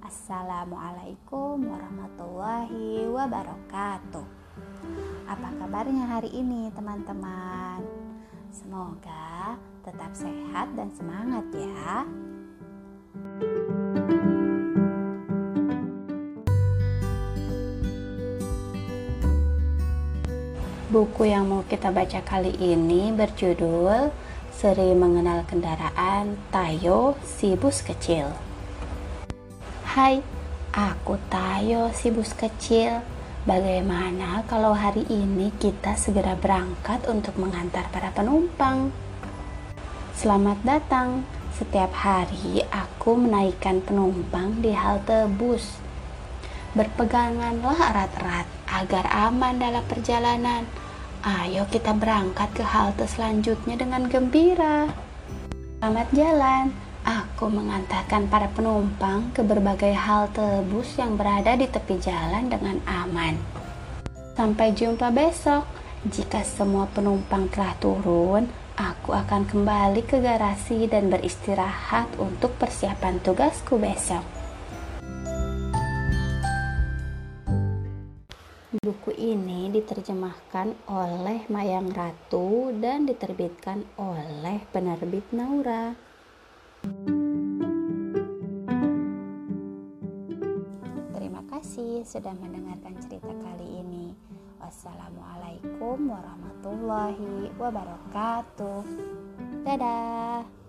Assalamualaikum warahmatullahi wabarakatuh. Apa kabarnya hari ini, teman-teman? Semoga tetap sehat dan semangat ya. Buku yang mau kita baca kali ini berjudul Seri Mengenal Kendaraan Tayo Si Bus Kecil. Hai, aku Tayo si bus kecil. Bagaimana kalau hari ini kita segera berangkat untuk mengantar para penumpang? Selamat datang. Setiap hari aku menaikkan penumpang di halte bus. Berpeganganlah erat-erat agar aman dalam perjalanan. Ayo kita berangkat ke halte selanjutnya dengan gembira. Selamat jalan. Aku mengantarkan para penumpang ke berbagai halte bus yang berada di tepi jalan dengan aman. Sampai jumpa besok. Jika semua penumpang telah turun, aku akan kembali ke garasi dan beristirahat untuk persiapan tugasku besok. Buku ini diterjemahkan oleh Mayang Ratu dan diterbitkan oleh penerbit Naura. Terima kasih sudah mendengarkan cerita kali ini. Wassalamualaikum warahmatullahi wabarakatuh. Dadah.